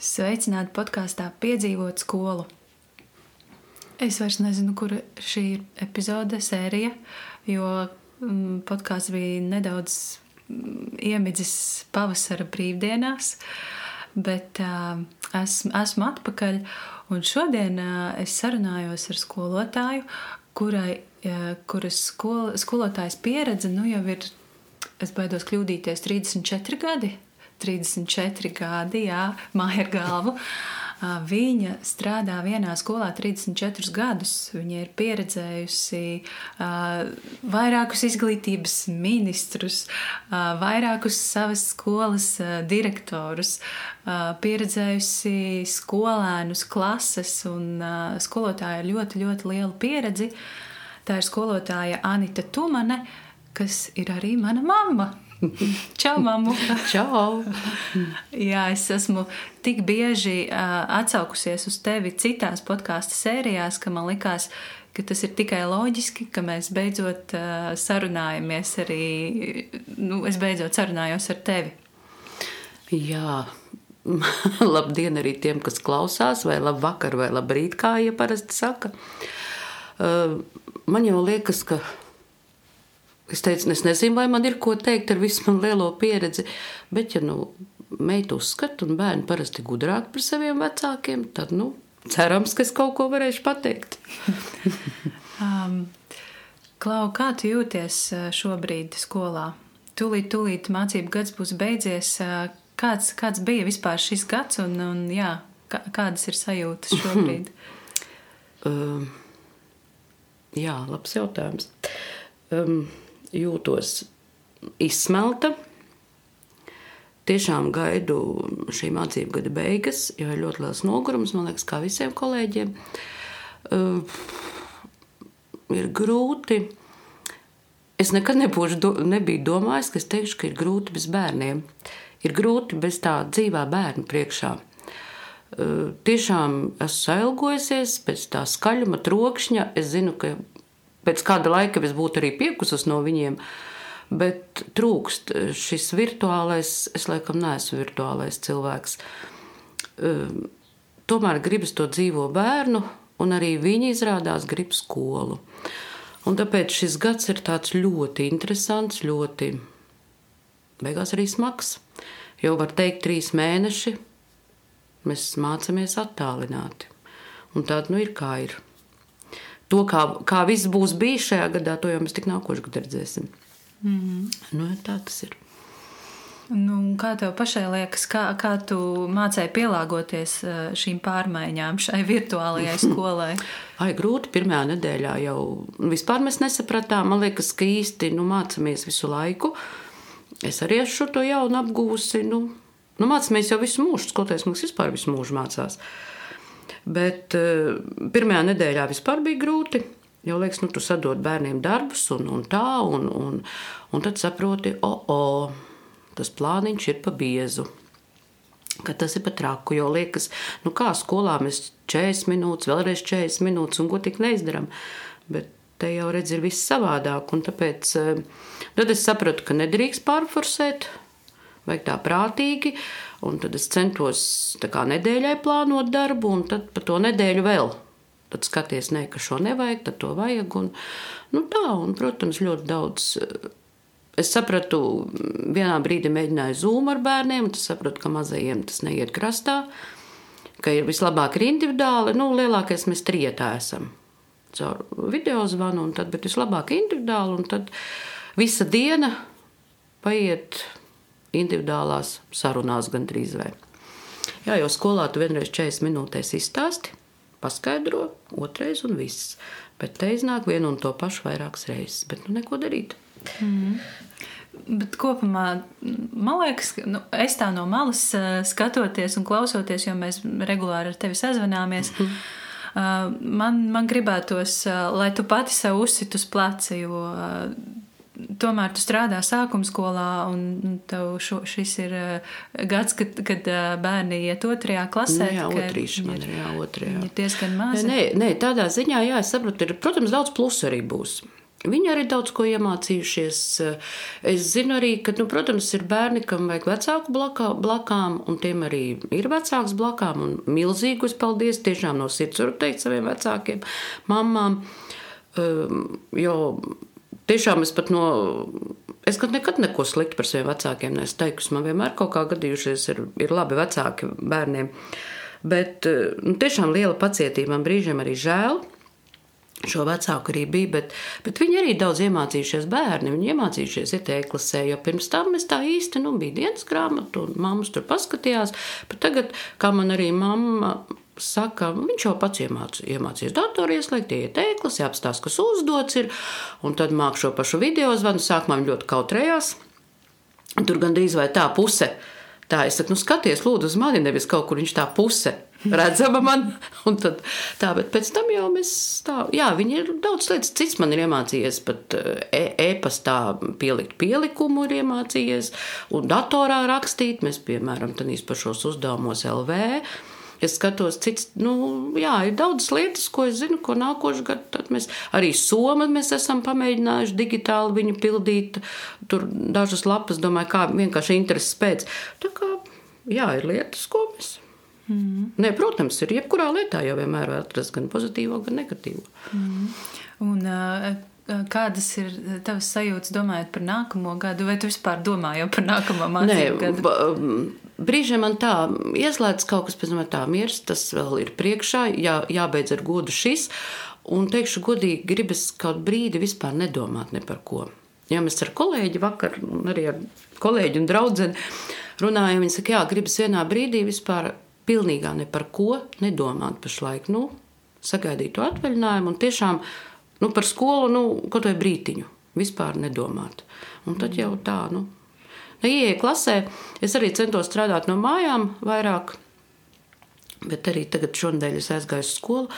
Sveicināti podkāstā Piedzīvot skolu. Es vairs nezinu, kur šī ir epizode, sērija, jo mm, podkāsts bija nedaudz mm, iemidzis pavasara brīvdienās, bet uh, esmu, esmu atpakaļ. Un šodien uh, es sarunājos ar skolotāju, kurai, uh, kuras skol, skolotājas pieredze nu jau ir, es baidos kļūdīties, 34 gadi. 34 gadi, jā, māja ar galvu. Viņa strādā vienā skolā 34 gadus. Viņa ir pieredzējusi uh, vairākus izglītības ministrus, uh, vairākus savas skolas uh, direktorus, pieredzējusi skolēnus, klases un skolotāja ar ļoti, ļoti lielu pieredzi. Tā ir skolotāja Anita Tumane, kas ir arī mana mamma. Čau, mamu! Čau! Jā, es esmu tik bieži uh, atsaukusies uz tevi citās podkāstu sērijās, ka man likās, ka tas ir tikai loģiski, ka mēs beidzot uh, sarunājamies arī, nu, es beidzot sarunājos ar tevi. Jā, labdien arī tiem, kas klausās, vai labvakar, vai labrīt, kā jau parasti saka. Man jau liekas, ka Es teicu, es nezinu, vai man ir ko teikt ar visu manu lielo pieredzi, bet, ja nu, meita uzskata, un bērni parasti gudrāki par saviem vecākiem, tad, nu, cerams, ka es kaut ko varēšu pateikt. um, Klau, kā tu jūties uh, šobrīd skolā? Tūlīt, tūlīt mācību gads būs beidzies. Uh, kāds, kāds bija vispār šis gads, un, un jā, kādas ir sajūtas šobrīd? um, jā, labs jautājums. Um, jūtos izsmelta. Tiešām gaidu šī mācību gada beigas, jo ir ļoti liels nogurums, man liekas, kā visiem kolēģiem. Uh, ir grūti. Es nekad nebūšu, do, nebiju domājis, ka es teikšu, ka ir grūti bez bērniem. Ir grūti bez tā dzīvā bērna priekšā. Uh, tiešām esmu sailgojusies pēc tā skaļuma, trokšņa. Es zinu, ka pēc kāda laika es būtu arī piekusus no viņiem. Bet trūkst šis virtuālais, es laikam neesmu virtuālais cilvēks. Ehm, tomēr gribas to dzīvo bērnu, un arī viņi izrādās grib skolu. Un tāpēc šis gads ir tāds ļoti interesants, ļoti beigās arī smags. Jo var teikt, trīs mēneši mēs mācāmies attālināti. Un tāda nu ir kā ir to, kā, kā viss būs bijis šajā gadā, to jau mēs tik nākošais gadā redzēsim. Mm -hmm. nu, tā tas ir. Nu, kā tev pašai liekas, kā, kā tu mācēji pielāgoties eh, šīm pārmaiņām, šai virtuālajai skolai? Ai, grūti. Pirmā nedēļā jau vispār mēs nesapratām. Man liekas, ka īsti nu, mācāmies visu laiku. Es arī esmu to jaunu apgūsi. Nu, nu, mācāmies jau visu mūžu. Skoloties mums vispār visu mūžu mācās. Uh, Bet uh, pirmajā nedēļā vispār bija grūti. Jo liekas, nu, tu sadod bērniem darbus un, un tā, un, un, un tad saproti, o, oh, oh, tas plāniņš ir pa biezu. Ka tas ir pat traku, jo liekas, nu kā skolā mēs 40 minūtes, vēlreiz 40 minūtes un ko tik neizdarām. Bet te jau redz, ir viss savādāk. Tāpēc uh, tad es sapratu, ka nedrīkst pārforsēt, vajag tā prātīgi. Un tad es centos kā, nedēļai plānot darbu, un tad pa to nedēļu vēl. Tad skaties, ne, ka šo nevajag, tad to vajag. Un, nu tā, un, protams, ļoti daudz. Es sapratu, vienā brīdī mēģināju zūmu ar bērniem, tas sapratu, ka mazajiem tas neiet krastā, ka ir vislabāk ir individuāli. Nu, lielākais mēs trietā esam caur video zvanu, un tad, bet vislabāk individuāli, un tad visa diena paiet individuālās sarunās gandrīz vai. Jā, jo skolā tu vienreiz 40 minūtēs izstāsti, paskaidro, otrais un viss. Bet te iznāk vienu un to pašu vairākas reizes. Bet nu neko darīt. Mm. Bet kopumā man liekas, ka nu, es tā no malas uh, skatoties un klausoties, jo mēs regulāri ar tevi sazvanāmies. Mm -hmm. Man, man gribētos, uh, lai tu pati sev uzsit uz pleca, jo tomēr tu strādā sākuma skolā, un tev šo, šis ir uh, gads, kad, kad uh, bērni iet otrajā klasē. Nu, jā, otrīša man ir, jā, otrajā. Ir diezgan maz. Nē, nē, tādā ziņā, jā, es saprotu, ir, protams, daudz plusu arī būs. Viņi arī daudz ko iemācījušies. Es zinu arī, ka, nu, protams, ir bērni, kam vajag vecāku blakā, blakām, un tiem arī ir vecāks blakām. Un milzīgus paldies tiešām no sirds varu teikt saviem vecākiem, mamām. Um, jo tiešām es pat no. Es nekad neko sliktu par saviem vecākiem neesmu teikusi. Man vienmēr kaut kā gadījušies, ir, ir labi vecāki bērniem. Bet nu, tiešām liela pacietība man brīžiem arī žēl. Šo vecāku arī bija, bet, bet viņi arī daudz iemācījušies bērni. Viņi iemācījušies iet e-klasē, jo pirms tam mēs tā īsti nu, bija dienas grāmata, un mammas tur paskatījās. Bet tagad, kā man arī mamma saka, viņš jau pats iemāc, iemācījās datoru ieslēgt, iet e-klasē, apstāsta, kas uzdots ir, un tad māk šo pašu video zvanu. Sākumā viņi ļoti kautrējās. Tur gandrīz vai tā puse. Tā es saku, nu skaties, lūdzu, uz mani, nevis kaut kur viņš tā puse redzama man. Tad, tā, bet pēc tam jau mēs tā, jā, viņi ir daudz lietas, cits man ir iemācījies, pat e, e-pastā pielikt pielikumu ir iemācījies, un datorā rakstīt. Mēs, piemēram, tādīs pašos uzdevumos LV. Es skatos, cits, nu, jā, ir daudz lietas, ko es zinu, ko nākošais gads mēs arī Somu mēs esam pamēģinājuši digitāli viņu pildīt. Tur dažas lapas, domāju, kā vienkārši intereses pēc. Tā kā, jā, ir lietas, ko mēs Mm. Nē, protams, ir jebkurā lietā jau vienmēr var atrast gan pozitīvo, gan negatīvo. Mm. Un, uh, Kādas ir tavas sajūtas, domājot par nākamo gadu, vai tu vispār domā jau par nākamo mācību Nē, gadu? Brīžiem man tā ieslēdz kaut kas, pēc tam tā miers, tas vēl ir priekšā, jā, jābeidz ar godu šis. Un teikšu godīgi, gribas kaut brīdi vispār nedomāt ne par ko. Ja mēs ar kolēģi vakar, arī ar kolēģi un draugu runājam, viņi saka, jā, gribas vienā brīdī vispār pilnīgā ne par ko nedomāt pašlaik. Nu, sagaidīt to atvaļinājumu un tiešām nu, par skolu nu, kaut vai brītiņu vispār nedomāt. Un tad jau tā, nu, ieeja klasē, es arī centos strādāt no mājām vairāk, bet arī tagad šonadēļ es aizgāju uz skolu,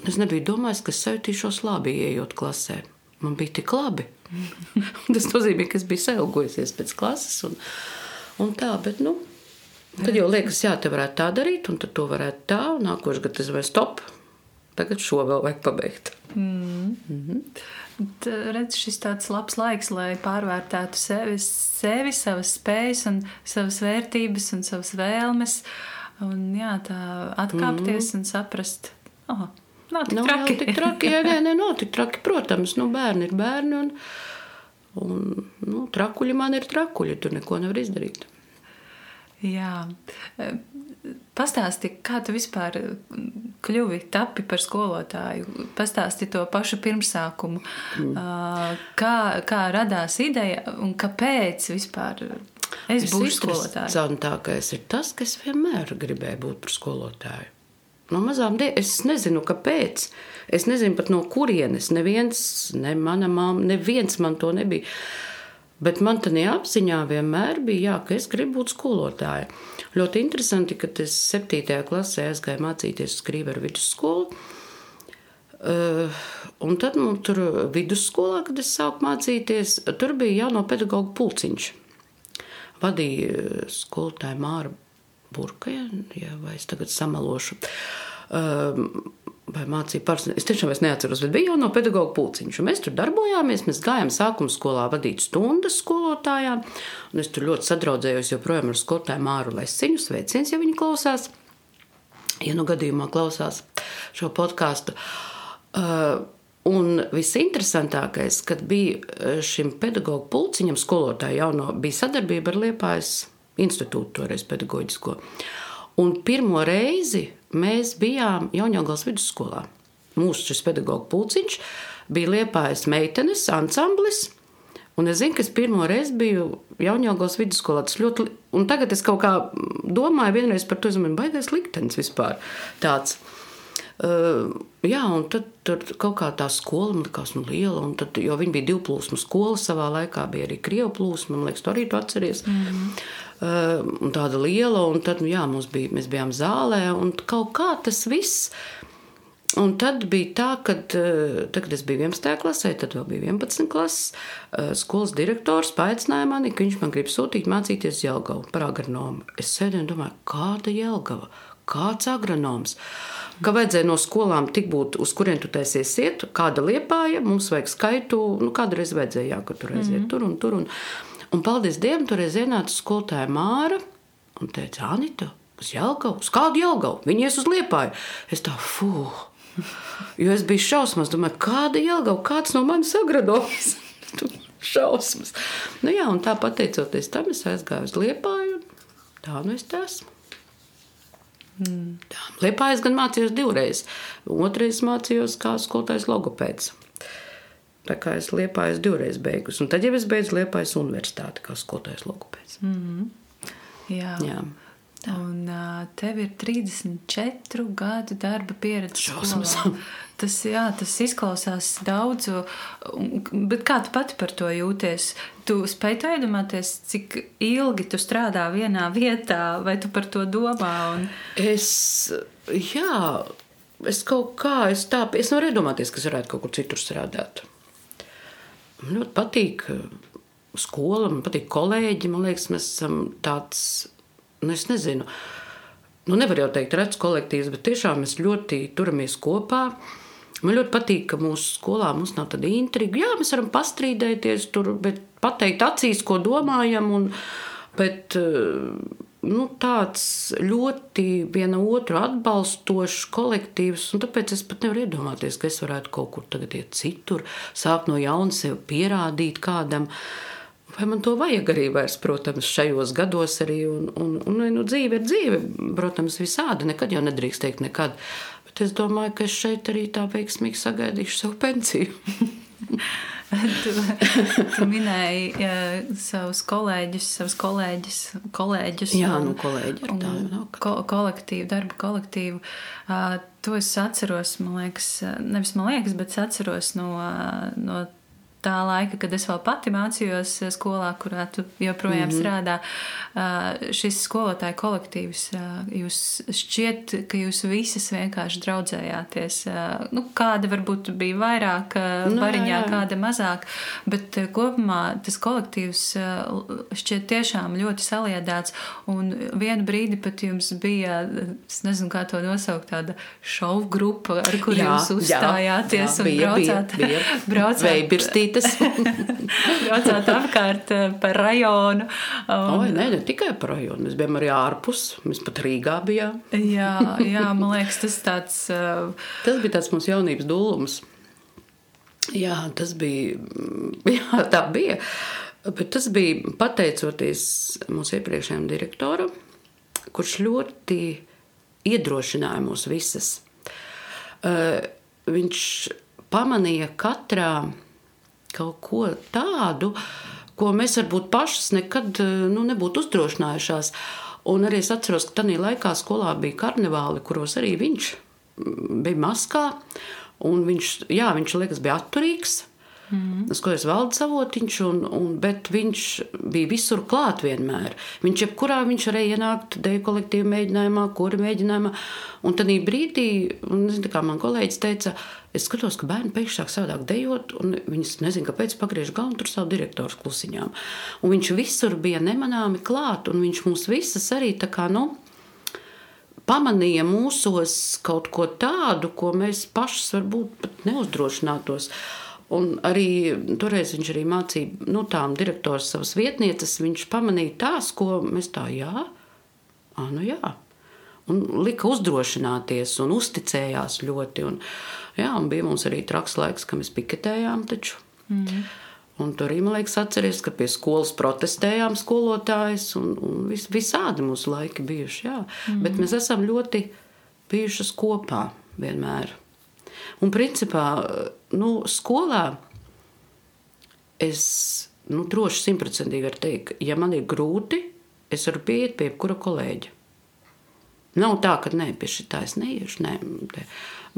un es nebiju domājis, ka es jutīšos labi ieejot klasē. Man bija tik labi. Tas nozīmē, ka es biju sailgojusies pēc klases un, un tā, bet, nu, Tad jau liekas, jā, te varētu tā darīt, un to varētu tā, nākošais gads es vairs stop. Tagad šo vēl vajag pabeigt. Mm. Mm -hmm. Redz, šis tāds labs laiks, lai pārvērtētu sevi, sevi savas spējas, un savas vērtības un savas vēlmes. Un, jā, tā atkāpties mm un saprast, oh, nav tik nav, traki. Nav tik traki, jā, nē, nē, nav tik traki. Protams, nu, bērni ir bērni, un, un nu, trakuļi man ir trakuļi, tur neko nevar izdarīt. Jā. Pastāsti, kā tu vispār kļuvi tapi par skolotāju? Pastāsti to pašu pirmsākumu. Mm. Kā, kā radās ideja un kāpēc vispār es būšu skolotājs? Interesantākais ir tas, ka es vienmēr gribēju būt par skolotāju. No mazām dienām es nezinu, kāpēc. Es nezinu pat no kurienes. Neviens, ne mana mamma, neviens man to nebija. Bet man tādā apziņā vienmēr bija, jā, ka es gribu būt skolotāja. Ļoti interesanti, ka es 7. klasē aizgāju mācīties uz Krīveru vidusskolu. Uh, un tad mums tur vidusskolā, kad es sāku mācīties, tur bija jauno pedagoģu pulciņš. Vadīja skolotāja Māra Burka, ja, vai es tagad samalošu. Vai mācīja pārstāvju. Es tiešām es neatceros, bet bija jau no pedagoģa pulciņš. Mēs tur darbojāmies, mēs gājām sākuma skolā vadīt stundas skolotājām. Es tur ļoti sadraudzējos joprojām ar skolotāju Māru Lesiņu. Sveiciens, ja viņi klausās, ja nu gadījumā klausās šo podkāstu. Uh, Un visinteresantākais, kad bija uh, šim pedagoģa pulciņam, skolotāja jauno, bija sadarbība ar Liepājas institūtu, toreiz pedagoģisko. Un pirmo reizi mēs bijām Jaunjēlgals vidusskolā. Mūsu šis pedagoģa pulciņš bija liepājas meitenes ansamblis. Un es zinu, ka es pirmo reizi biju Jaunjēlgals vidusskolā. Tas ļoti, un tagad es kaut kā domāju vienreiz par to, man baigais liktenis vispār tāds. Uh, jā, un tad tur kaut kā tā skola man likās nu, liela. Tad, jo viņi bija divu plūsmu skola savā laikā, bija arī krievu plūsma. Man liekas, tu arī to atceries. Mm -hmm. Uh, un tāda liela, un tad nu, jā, bija, mēs bijām zālē, un kaut kā tas viss. Un tad bija tā, ka, tad, kad es biju 11. klasē, tad vēl bija 11. klases. Skolas direktors paaicināja mani, ka viņš man grib sūtīt mācīties Jelgavu par agronomu. Es sēdēju un domāju, kāda Jelgava, kāds agronoms. ka vajadzēja no skolām tik būt, uz kurien tu taisies iet, kāda liepāja, mums vajag skaitu, nu, kādreiz vajadzēja, jā, ka tur aiziet mm -hmm. tur un tur. Un, un paldies Dievam, tur ienāca skolotāja Māra un teica, Anita, uz Jelgavu, uz kādu Jelgavu, viņi ies uz liepāju. Es tā, fuh! Jo es biju šausmas, domāju, kāda Jelgava, kāds no manis sagrados. šausmas. Nu, jā, un tā pateicoties tam, es aizgāju uz liepāju, un tā nu es te esmu. Mm. Liepā es gan mācījos divreiz. Otrais mācījos kā skolotājs logopēds. Tā kā es liepāju divreiz beigus. Un tad jau es beidzu liepājas universitāti kā skolotājs logopēds. Mm -hmm. Jā. Jā. Un uh, tev ir 34 gadu darba pieredze. Šausmas. Tas, jā, tas izklausās daudz, bet kā tu pati par to jūties? Tu spēj to iedomāties, cik ilgi tu strādā vienā vietā, vai tu par to domā? Un... Es, jā, es kaut kā, es tā, es nevaru iedomāties, ka es varētu kaut kur citur strādāt. Man ļoti patīk skola, man patīk kolēģi, man liekas, mēs esam tāds nu, es nezinu, nu, nevar jau teikt, redzes kolektīvs, bet tiešām mēs ļoti turamies kopā. Man ļoti patīk, ka mūsu skolā mums nav tāda intriga. Jā, mēs varam pastrīdēties tur, bet pateikt acīs, ko domājam. Un, bet, nu, tāds ļoti viena otru atbalstošs kolektīvs, tāpēc es pat nevaru iedomāties, ka es varētu kaut kur tagad iet citur, sākt no jauna sevi pierādīt kādam. Vai man to vajag arī vairs, protams, šajos gados arī. Un, un, un nu, dzīve ir dzīve, protams, visādi. Nekad jau nedrīkst teikt nekad. Bet es domāju, ka es šeit arī tā veiksmīgi sagaidīšu savu pensiju. tu, tu minēji ja, savus kolēģus, savus kolēģus, kolēģus. Jā, nu, kolēģi ir tā. Ko, kolektīvu, darba kolektīvu. Uh, to es atceros, man liekas, nevis man liekas, bet es atceros no, no tā laika, kad es vēl pati mācījos skolā, kurā tu joprojām mm -hmm. strādā, šis skolotāju kolektīvs, jūs šķiet, ka jūs visas vienkārši draudzējāties. Nu, kāda varbūt bija vairāk nu, variņā, jā, jā. kāda mazāk, bet kopumā tas kolektīvs šķiet tiešām ļoti saliedēts, un vienu brīdi pat jums bija, es nezinu, kā to nosaukt, tāda šovu grupa, ar kuru jā, jūs uzstājāties jā, jā, un bija, braucāt. Bija, bija. braucāt vietas. Braucāt apkārt eh, par rajonu. Un... Oi, nē, ne tikai par rajonu. Mēs bijām arī ārpus. Mēs pat Rīgā bijām. jā, jā, man liekas, tas tāds. Uh... Tas bija tāds mūsu jaunības dūlums. Jā, tas bija. Jā, tā bija. Bet tas bija pateicoties mūsu iepriekšējiem direktoram, kurš ļoti iedrošināja mūs visas. Uh, viņš pamanīja katrā kaut ko tādu, ko mēs varbūt pašas nekad eh, nu, nebūtu uzdrošinājušās. Un arī es atceros, ka tajā laikā skolā bija karnevāli, kuros arī viņš mm, bija maskā. Viņš, jā, viņš liekas, bija atturīgs. Mm. Es skotos valdes avotiņš, un, un, bet viņš bija visur klāt vienmēr. Viņš jebkurā viņš varēja ienākt deju kolektīvu mēģinājumā, kura mēģinājumā. Un tad brīdī, un, kā man kolēģis teica, es skatos, ka bērni pēkšņi sāk savādāk dejot, un viņas nezinu, kāpēc pagriež galvu tur savu direktoru klusiņām. Un viņš visur bija nemanāmi klāt, un viņš mūs visas arī tā kā, nu, pamanīja mūsos kaut ko tādu, ko mēs pašas varbūt pat neuzdrošinātos. Un arī toreiz viņš arī mācīja nu, tām direktoras savas vietnieces. Viņš pamanīja tās, ko mēs tā, jā, à, nu jā. Un lika uzdrošināties un uzticējās ļoti. Un, jā, un bija mums arī traks laiks, kad mēs piketējām taču. Mm. Un tur arī, man liekas, atceries, ka pie skolas protestējām skolotājs un, un vis, visādi mūsu laiki bijuši. Jā. Mm. Bet mēs esam ļoti bijušas kopā vienmēr. Un principā nu, skolā es nu, droši simtprocentīgi varu teikt, ja man ir grūti, es varu pieiet pie jebkura kolēģa. Nav tā, ka nē, pie šī tā es neiešu. Nē,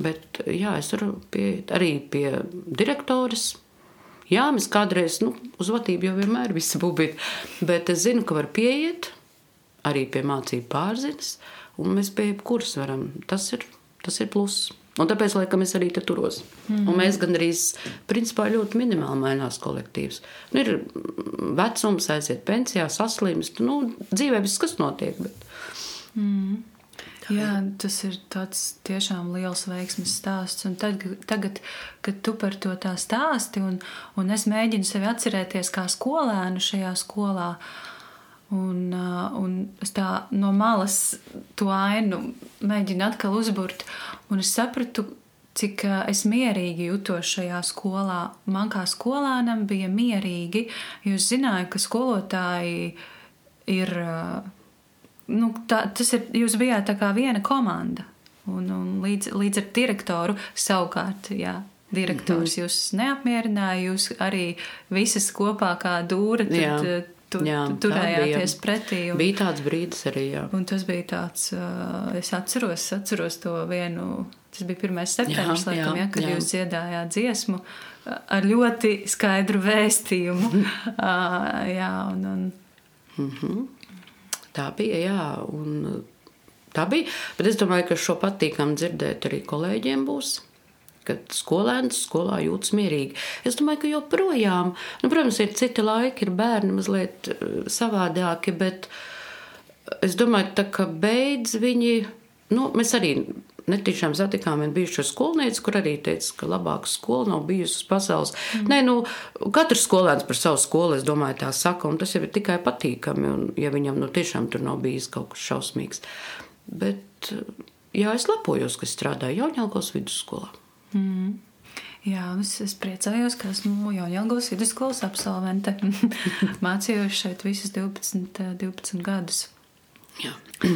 bet jā, es varu pieiet arī pie direktoras. Jā, mēs kādreiz nu, uz vadību jau vienmēr visi būvīt, bet es zinu, ka var pieiet arī pie mācību pārziņas, un mēs pie jebkuras varam. Tas ir, tas ir pluss. Un tāpēc, laikam, es arī tur turos. Mm. Un mēs gandrīz, principā, ļoti minimāli mainās kolektīvs. Nu, ir vecums, aiziet pensijā, saslimst. Nu, dzīvē viss, kas notiek. Bet... Mm. Jā, tas ir tāds tiešām liels veiksmes stāsts. Un tad, tagad, kad tu par to tā stāsti, un, un es mēģinu sevi atcerēties kā skolēnu šajā skolā, un, un es tā no malas to ainu mēģinu atkal uzburt, un es sapratu, cik es mierīgi jutos šajā skolā. Man kā skolēnam bija mierīgi, jo es zināju, ka skolotāji ir nu, tā, tas ir, jūs bijāt tā kā viena komanda. Un, un līdz, līdz ar direktoru savukārt, jā, direktors mm -hmm. jūs neapmierināja, jūs arī visas kopā kā dūra. Tad, tu, jā, tu turējāties bija, pretī. Un, bija tāds brīdis arī. Jā. Un tas bija tāds, es atceros, atceros to vienu, tas bija 1. septembris, jā, laikam, jā, ja, kad jā. jūs dziedājāt dziesmu ar ļoti skaidru vēstījumu. uh, jā, un, un, mm -hmm. Tā bija, jā. Un tā bija. Bet es domāju, ka šo patīkami dzirdēt arī kolēģiem būs kad skolēns skolā jūtas mierīgi. Es domāju, ka joprojām, nu, protams, ir citi laiki, ir bērni mazliet eh, savādāki, bet es domāju, ka beidz viņi, nu, mēs arī netīšām satikām vienu bijušo skolnieci, kur arī teica, ka labāka skola nav bijusi uz pasaules. Mm. Nē, nu, katrs skolēns par savu skolu, es domāju, tā saka, un tas jau ir tikai patīkami, un ja viņam nu, tiešām tur nav bijis kaut kas šausmīgs. Bet, jā, es lepojos, ka strādāju Jaunjēlgos vidusskolā. Mm. Jā, es, es priecājos, ka esmu Jaunjēlgos vidusskolas absolvente. Mācījos šeit visus 12, 12 gadus. Jā.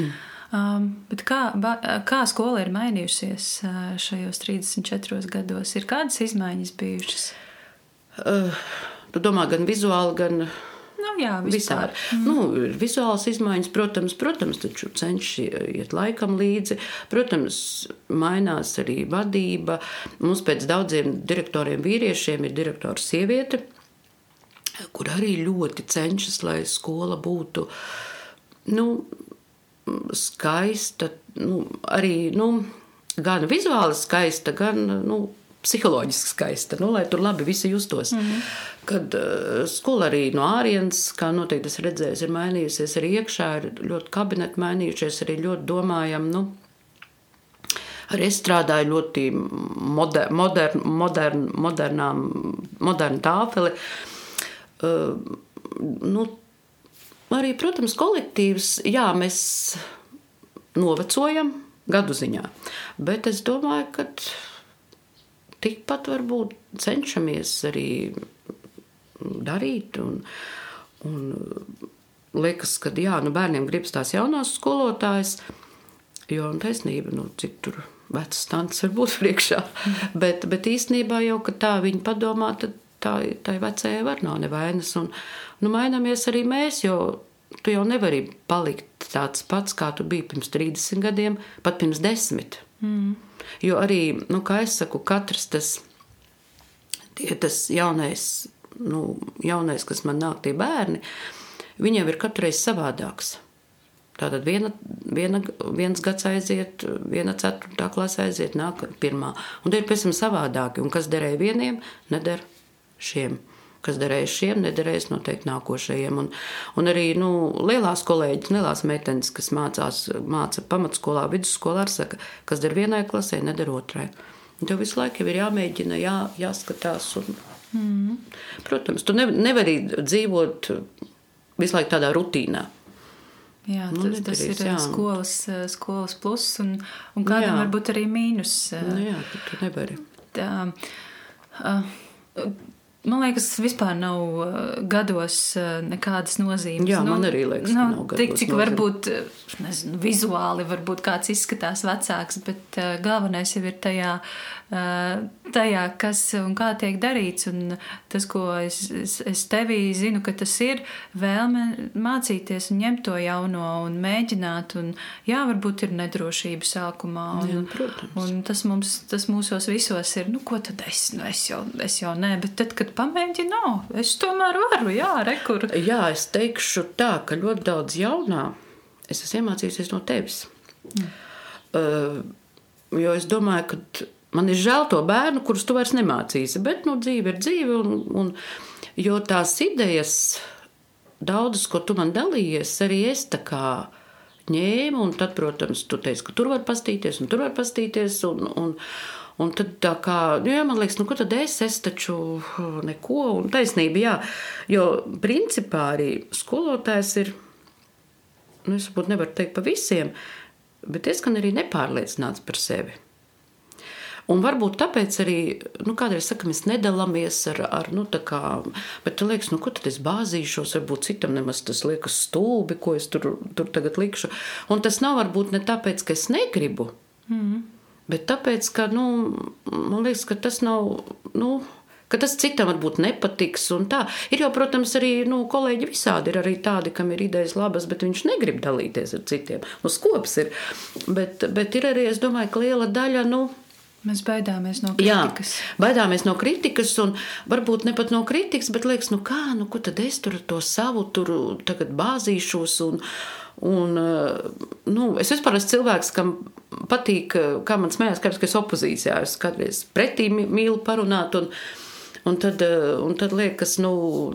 Um, kā, ba, kā skola ir mainījusies uh, šajos 34 gados? Ir kādas izmaiņas bijušas? Uh, tu domā, gan vizuāli, gan. Nu, jā, vispār. vispār. Mm. Nu, vizuāls izmaiņas, protams, protams taču cenšas iet laikam līdzi. Protams, mainās arī vadība. Mums pēc daudziem direktoriem vīriešiem ir direktora sieviete, kur arī ļoti cenšas, lai skola būtu nu, skaista, nu, arī nu, gan vizuāli skaista, gan nu, psiholoģiski skaista, nu, lai tur labi visi justos. Mm -hmm. Kad uh, skola arī no ārienes, kā noteikti es redzēju, ir mainījusies arī iekšā, ir ļoti kabineti mainījušies, arī ļoti domājam. Nu, Arī es strādāju ļoti moder, modern, modern, modernām, modernu tāfeli. Uh, nu, Arī, protams, kolektīvs, jā, mēs novecojam gadu ziņā, bet es domāju, ka tikpat varbūt cenšamies arī darīt. Un, un liekas, ka jā, nu bērniem gribas tās jaunās skolotājas, jo taisnība, nu, cik tur vecas tantes var būt priekšā. bet, bet īstenībā jau, ka tā viņi padomā, tad tā, tā vecajai var nav nevainas. Un, nu, mainamies arī mēs, jo tu jau nevari palikt tāds pats, kā tu biji pirms 30 gadiem, pat pirms desmit. Mm. Jo arī, nu, kā es saku, katrs tas, tie, tas jaunais, nu, jaunais, kas man nāk, tie bērni, viņiem ir katru reizi savādāks. Tātad viena, viena, viens gads aiziet, viena ceturtā klase aiziet, nāk pirmā. Un tie ir pēc tam savādāki. Un kas derēja vieniem, neder šiem kas derēs šiem, nederēs noteikti nākošajiem. Un, un arī nu, lielās kolēģis, lielās meitenes, kas mācās, māca pamatskolā, vidusskolā, saka, kas der vienai klasē, neder otrai. Un tev visu laiku ir jāmēģina, jā, jāskatās. Un, mm. Protams, tu ne, nevari dzīvot visu laiku tādā rutīnā. Jā, nu, tas, tas ir jā. skolas, skolas pluss, un, un kādam jā. var būt arī mīnus. Nu, jā, tu nevari. Tā, uh, Man liekas, vispār nav uh, gados uh, nekādas nozīmes. Jā, nu, man arī liekas, nu, nav tik, cik nozīme. varbūt uh, nezinu, vizuāli varbūt kāds izskatās vecāks, bet uh, galvenais jau ir tajā, uh, tajā, kas un kā tiek darīts. Un tas, ko es, es, es tevī zinu, ka tas ir vēlme mācīties un ņemt to jauno un mēģināt. Un, jā, varbūt ir nedrošība sākumā. Un, jā, protams. un tas, mums, tas mūsos visos ir, nu, ko tad es, nu, es jau, es jau nē, bet tad, kad pamēģinu, no, es tomēr varu, jā, rekur. Jā, es teikšu tā, ka ļoti daudz jaunā es esmu iemācījusies no tevis. Mm. Uh, jo es domāju, ka man ir žēl to bērnu, kurus tu vairs nemācīsi, bet nu, dzīve ir dzīve. Un, un, jo tās idejas, daudzas, ko tu man dalījies, arī es tā kā ņēma, un tad, protams, tu teici, ka tur var pastīties, un tur var pastīties. Un, un, un tad tā kā, jā, man liekas, nu, ko tad es, es taču neko, un taisnība, jā, jo principā arī skolotājs ir, nu, es varbūt nevaru teikt pa visiem, bet diezgan arī nepārliecināts par sevi. Un varbūt tāpēc arī, nu, kādreiz saka, mēs nedalāmies ar, ar nu, tā kā, bet tu liekas, nu, ko tad es bāzīšos, varbūt citam nemaz tas liekas stulbi, ko es tur, tur tagad likšu. Un tas nav varbūt ne tāpēc, ka es negribu, mm. bet tāpēc, ka, nu, man liekas, ka tas nav, nu, ka tas citam varbūt nepatiks. Ir jau, protams, arī nu, kolēģi visādi. Ir arī tādi, kam ir idejas labas, bet viņš negrib dalīties ar citiem. Nu, skops ir. Bet, bet ir arī, es domāju, ka liela daļa. Nu, Mēs baidāmies no kritikas. Jā, baidāmies no kritikas, un varbūt ne pat no kritikas, bet liekas, nu kā, nu ko tad es tur to savu tur tagad bāzīšos. Un, un, nu, es vispār esmu cilvēks, kam patīk, kā man smējās, kad es esmu opozīcijā. Es kādreiz pretī mīlu parunāt. Un, Un tad, un tad liekas, nu,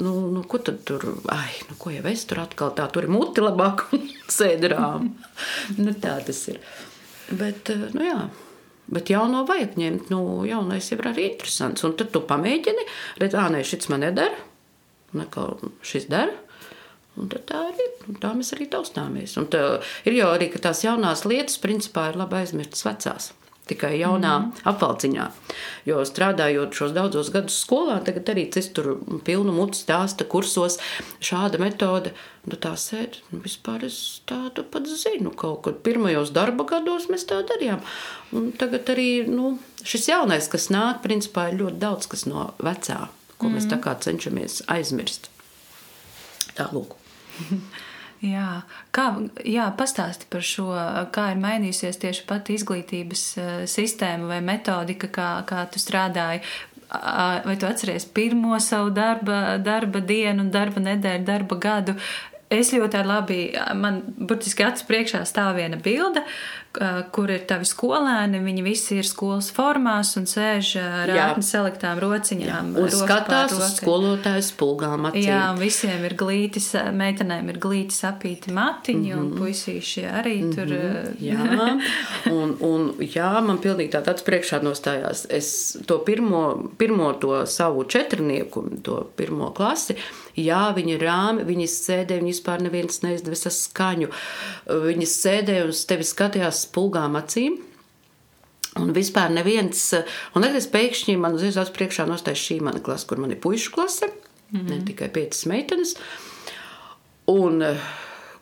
nu, nu, ko tad tur, ai, nu, ko jau es tur atkal tā, tur ir muti labāk un sēdrām. nu, tā tas ir. Bet, nu jā. Bet jauno vajag ņemt. Nu, jaunais jau ir arī interesants. Un tad tu pamēģini, redz, ah, nē, šis man nedara. Nekā šis dara. Un tā arī tā mēs arī taustāmies. Un ir jau arī tās jaunās lietas, principā, ir labi aizmirstas vecās tikai jaunā mm apvalciņā. Jo strādājot šos daudzos gadus skolā, tagad arī es tur pilnu mutu stāsta kursos šāda metode. Nu, tā sēž, nu, vispār es tādu pat zinu. Kaut kad pirmajos darba gados mēs tā darījām. Un tagad arī nu, šis jaunais, kas nāk, principā ir ļoti daudz kas no vecā, ko mm mēs tā mhm. kā cenšamies aizmirst. Tā lūk. Jā, kā, jā pastāsti par šo, kā ir mainījusies tieši pati izglītības eh, sistēma vai metodika, kā, kā tu strādāji. Vai tu atceries pirmo savu darba, darba dienu, darba nedēļu, darba gadu? Es ļoti labi, man burtiski acis priekšā stāv viena bilde, kur ir tavi skolēni. Viņi visi ir skolas formās un sēž ar rāpni saliktām rociņām. Jā, un skatās uz skolotāju spulgām acīm. Jā, un visiem ir glītis, meitenēm ir glītis apīti matiņi, mm -hmm. un mhm. puisīši arī mm -hmm. tur. jā, un, un jā, man pilnīgi tā tāds priekšā nostājās. Es to pirmo, pirmo to savu četrnieku, to pirmo klasi, Jā, viņi rāmi, viņi sēdēja, viņi vispār neviens neizdevas skaņu. Viņi sēdēja un uz tevi skatījās spulgām acīm. Un vispār neviens, un tagad es pēkšņi man uz iesaules priekšā nostāju šī mana klase, kur man ir puišu klase, mm -hmm. ne tikai piecas meitenes. Un,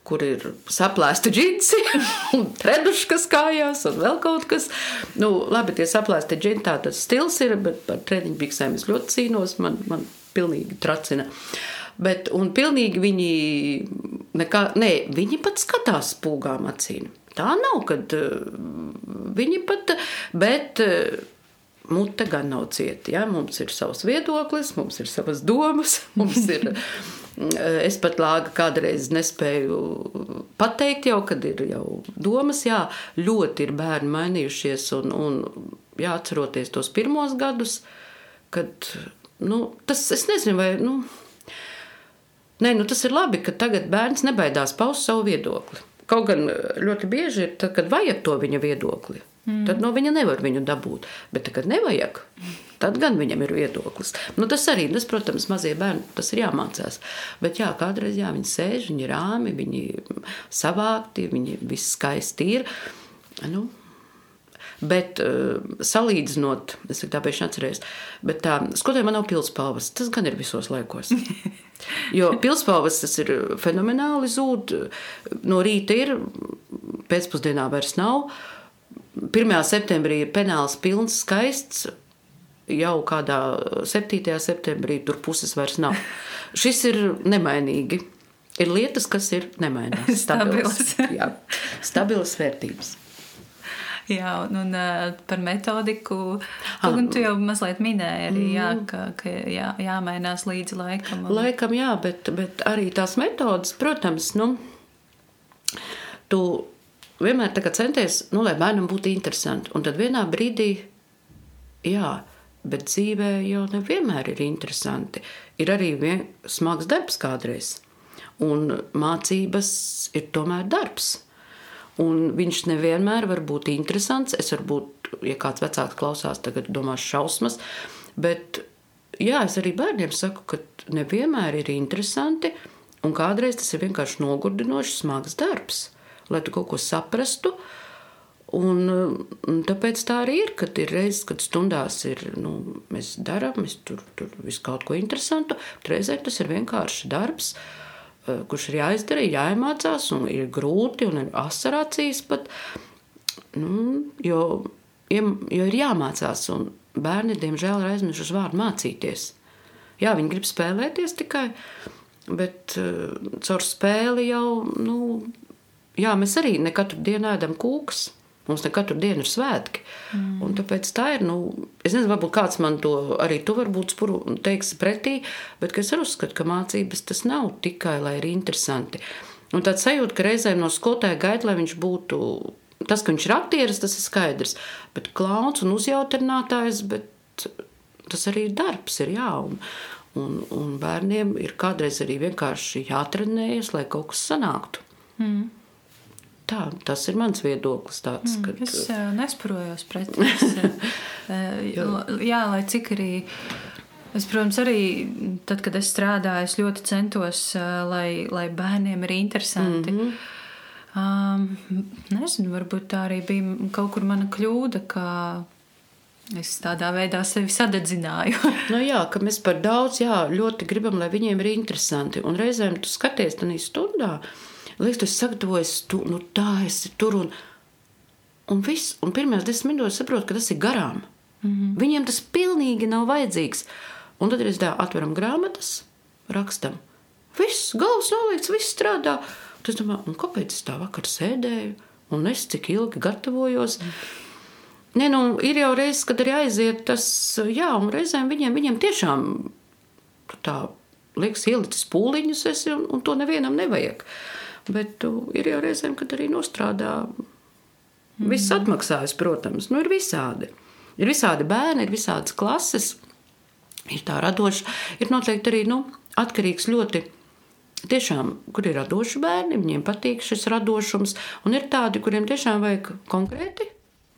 kur ir saplēsta džinsi, un treduškas kājās, un vēl kaut kas. Nu, labi, tie saplēsti džinsi, tā tas stils ir, bet par treniņu biksēm es ļoti cīnos, man, man pilnīgi tracina. Uh, Bet, pilnīgi viņi, nekā, ne, viņi pat skatās spūgām acīm. Tā nav, kad uh, viņi pat, bet uh, mute gan nav cieta. Ja? Mums ir savs viedoklis, mums ir savas domas, mums ir. Eh, es pat lāga kādreiz nespēju pateikt, jau, kad ir jau domas, jā, ļoti ir bērni mainījušies. Un, un jā, atceroties tos pirmos gadus, kad nu, tas, es nezinu, vai. Nu, Nē, nu tas ir labi, ka tagad bērns nebaidās paust savu viedokli. Kaut gan eh, ļoti bieži ir, tad, kad vajag to viņa viedokli, mm. tad no viņa nevar viņu dabūt. Bet, kad nevajag, tad gan viņam ir viedoklis. Nu, tas arī, tas, protams, mazie bērni, tas ir jāmācās. Bet jā, kādreiz jā, viņi sēž, viņi ir rāmi, viņi savākti, viņi viss skaisti ir. Nu, Bet uh, salīdzinot, es tāpēc neatceros, bet tā skotē man nav pilspalvas. Tas gan ir visos laikos. Jo pilspalvas tas ir fenomenāli zūd. No rīta ir, pēcpusdienā vairs nav. 1. septembrī ir penāls pilns, skaists. Jau kādā 7. septembrī tur puses vairs nav. Šis ir nemainīgi. Ir lietas, kas ir nemainīgas. Stabilas. stabilas vērtības. Jā, un, un par metodiku. Ah, un tu jau mazliet minēji arī, jā, mm. ka, ka jā, jāmainās līdzi laikam. Un... Laikam, jā, bet, bet arī tās metodas, protams, nu, tu vienmēr centies, nu, lai bērnam būtu interesanti. Un tad vienā brīdī, jā, bet dzīvē jau nevienmēr ir interesanti. Ir arī vien, smags darbs kādreiz. Un mācības ir tomēr darbs. Un viņš nevienmēr var būt interesants. Es varbūt, ja kāds vecāks klausās, tagad domās šausmas. Bet jā, es arī bērniem saku, ka nevienmēr ir interesanti. Un kādreiz tas ir vienkārši nogurdinošs, smags darbs, lai tu kaut ko saprastu. Un, un tāpēc tā arī ir, kad ir reizes, kad stundās ir, nu, mēs darām, mēs tur, tur visu kaut ko interesantu, bet reizē tas ir vienkārši darbs. Uh, kurš ir jāizdara, jāiemācās, un ir grūti, un ir asarācijas pat. Nu, jo, jo ir jāmācās, un bērni, diemžēl, ir aizmirsuši vārdu mācīties. Jā, viņi grib spēlēties tikai, bet uh, caur spēli jau, nu, jā, mēs arī ne katru dienu ēdam kūkas. Mums ne katru dienu ir svētki. Mm. Un tāpēc tā ir. Nu, es nezinu, varbūt kāds man to arī tu varbūt spuru, teiks pretī, bet es arī uzskatu, ka mācības tas nav tikai, lai ir interesanti. Un tāds sajūta, ka reizēm no skolotāja gaida, lai viņš būtu. Tas, ka viņš ir aktieris, tas ir skaidrs. Bet klauns un uzjautrinātājs, bet tas arī ir darbs, ir jā. Un, un, un bērniem ir kādreiz arī vienkārši jātrenējas, lai kaut kas sanāktu. Mm. Tā, tas ir mans viedoklis. Tāds, mm, kad... Es uh, nesprojos pret to. uh, jā, lai cik arī. Es, protams, arī tad, kad es strādāju, es ļoti centos, lai, lai bērniem ir interesanti. Mm -hmm. um, nezinu, varbūt tā arī bija kaut kur mana kļūda, ka es tādā veidā sevi sadedzināju. no nu jā, ka mēs par daudz jā, ļoti gribam, lai viņiem ir interesanti. Un reizēm tu skaties tajā stundā. Liekas, tu sagatavojies, tu nu, tā esi tur un, un viss. Un pirmajās desmit minūtēs saprotu, ka tas ir garām. Mm -hmm. Viņiem tas pilnīgi nav vajadzīgs. Un tad mēs atveram grāmatas, rakstam. Viss, galvas nolikts, viss strādā. Tad es domāju, kāpēc es tā vakar sēdēju un es cik ilgi gatavojos. Mm. Nē, nu, ir jau reizes, kad arī aiziet tas, jā, un reizēm viņiem, viņiem tiešām tā liekas, ielicis pūliņus, esi, un, un to nevienam nevajag. Uh, Bet tu, ir jau reizēm, kad arī nostrādā. Viss atmaksājas, protams, nu, ir visādi. Ir visādi bērni, ir visādas klases, ir tā radoša. Ir noteikti arī nu, atkarīgs ļoti. Tiešām, kur ir radoši bērni, viņiem patīk šis radošums, un ir tādi, kuriem tiešām vajag konkrēti.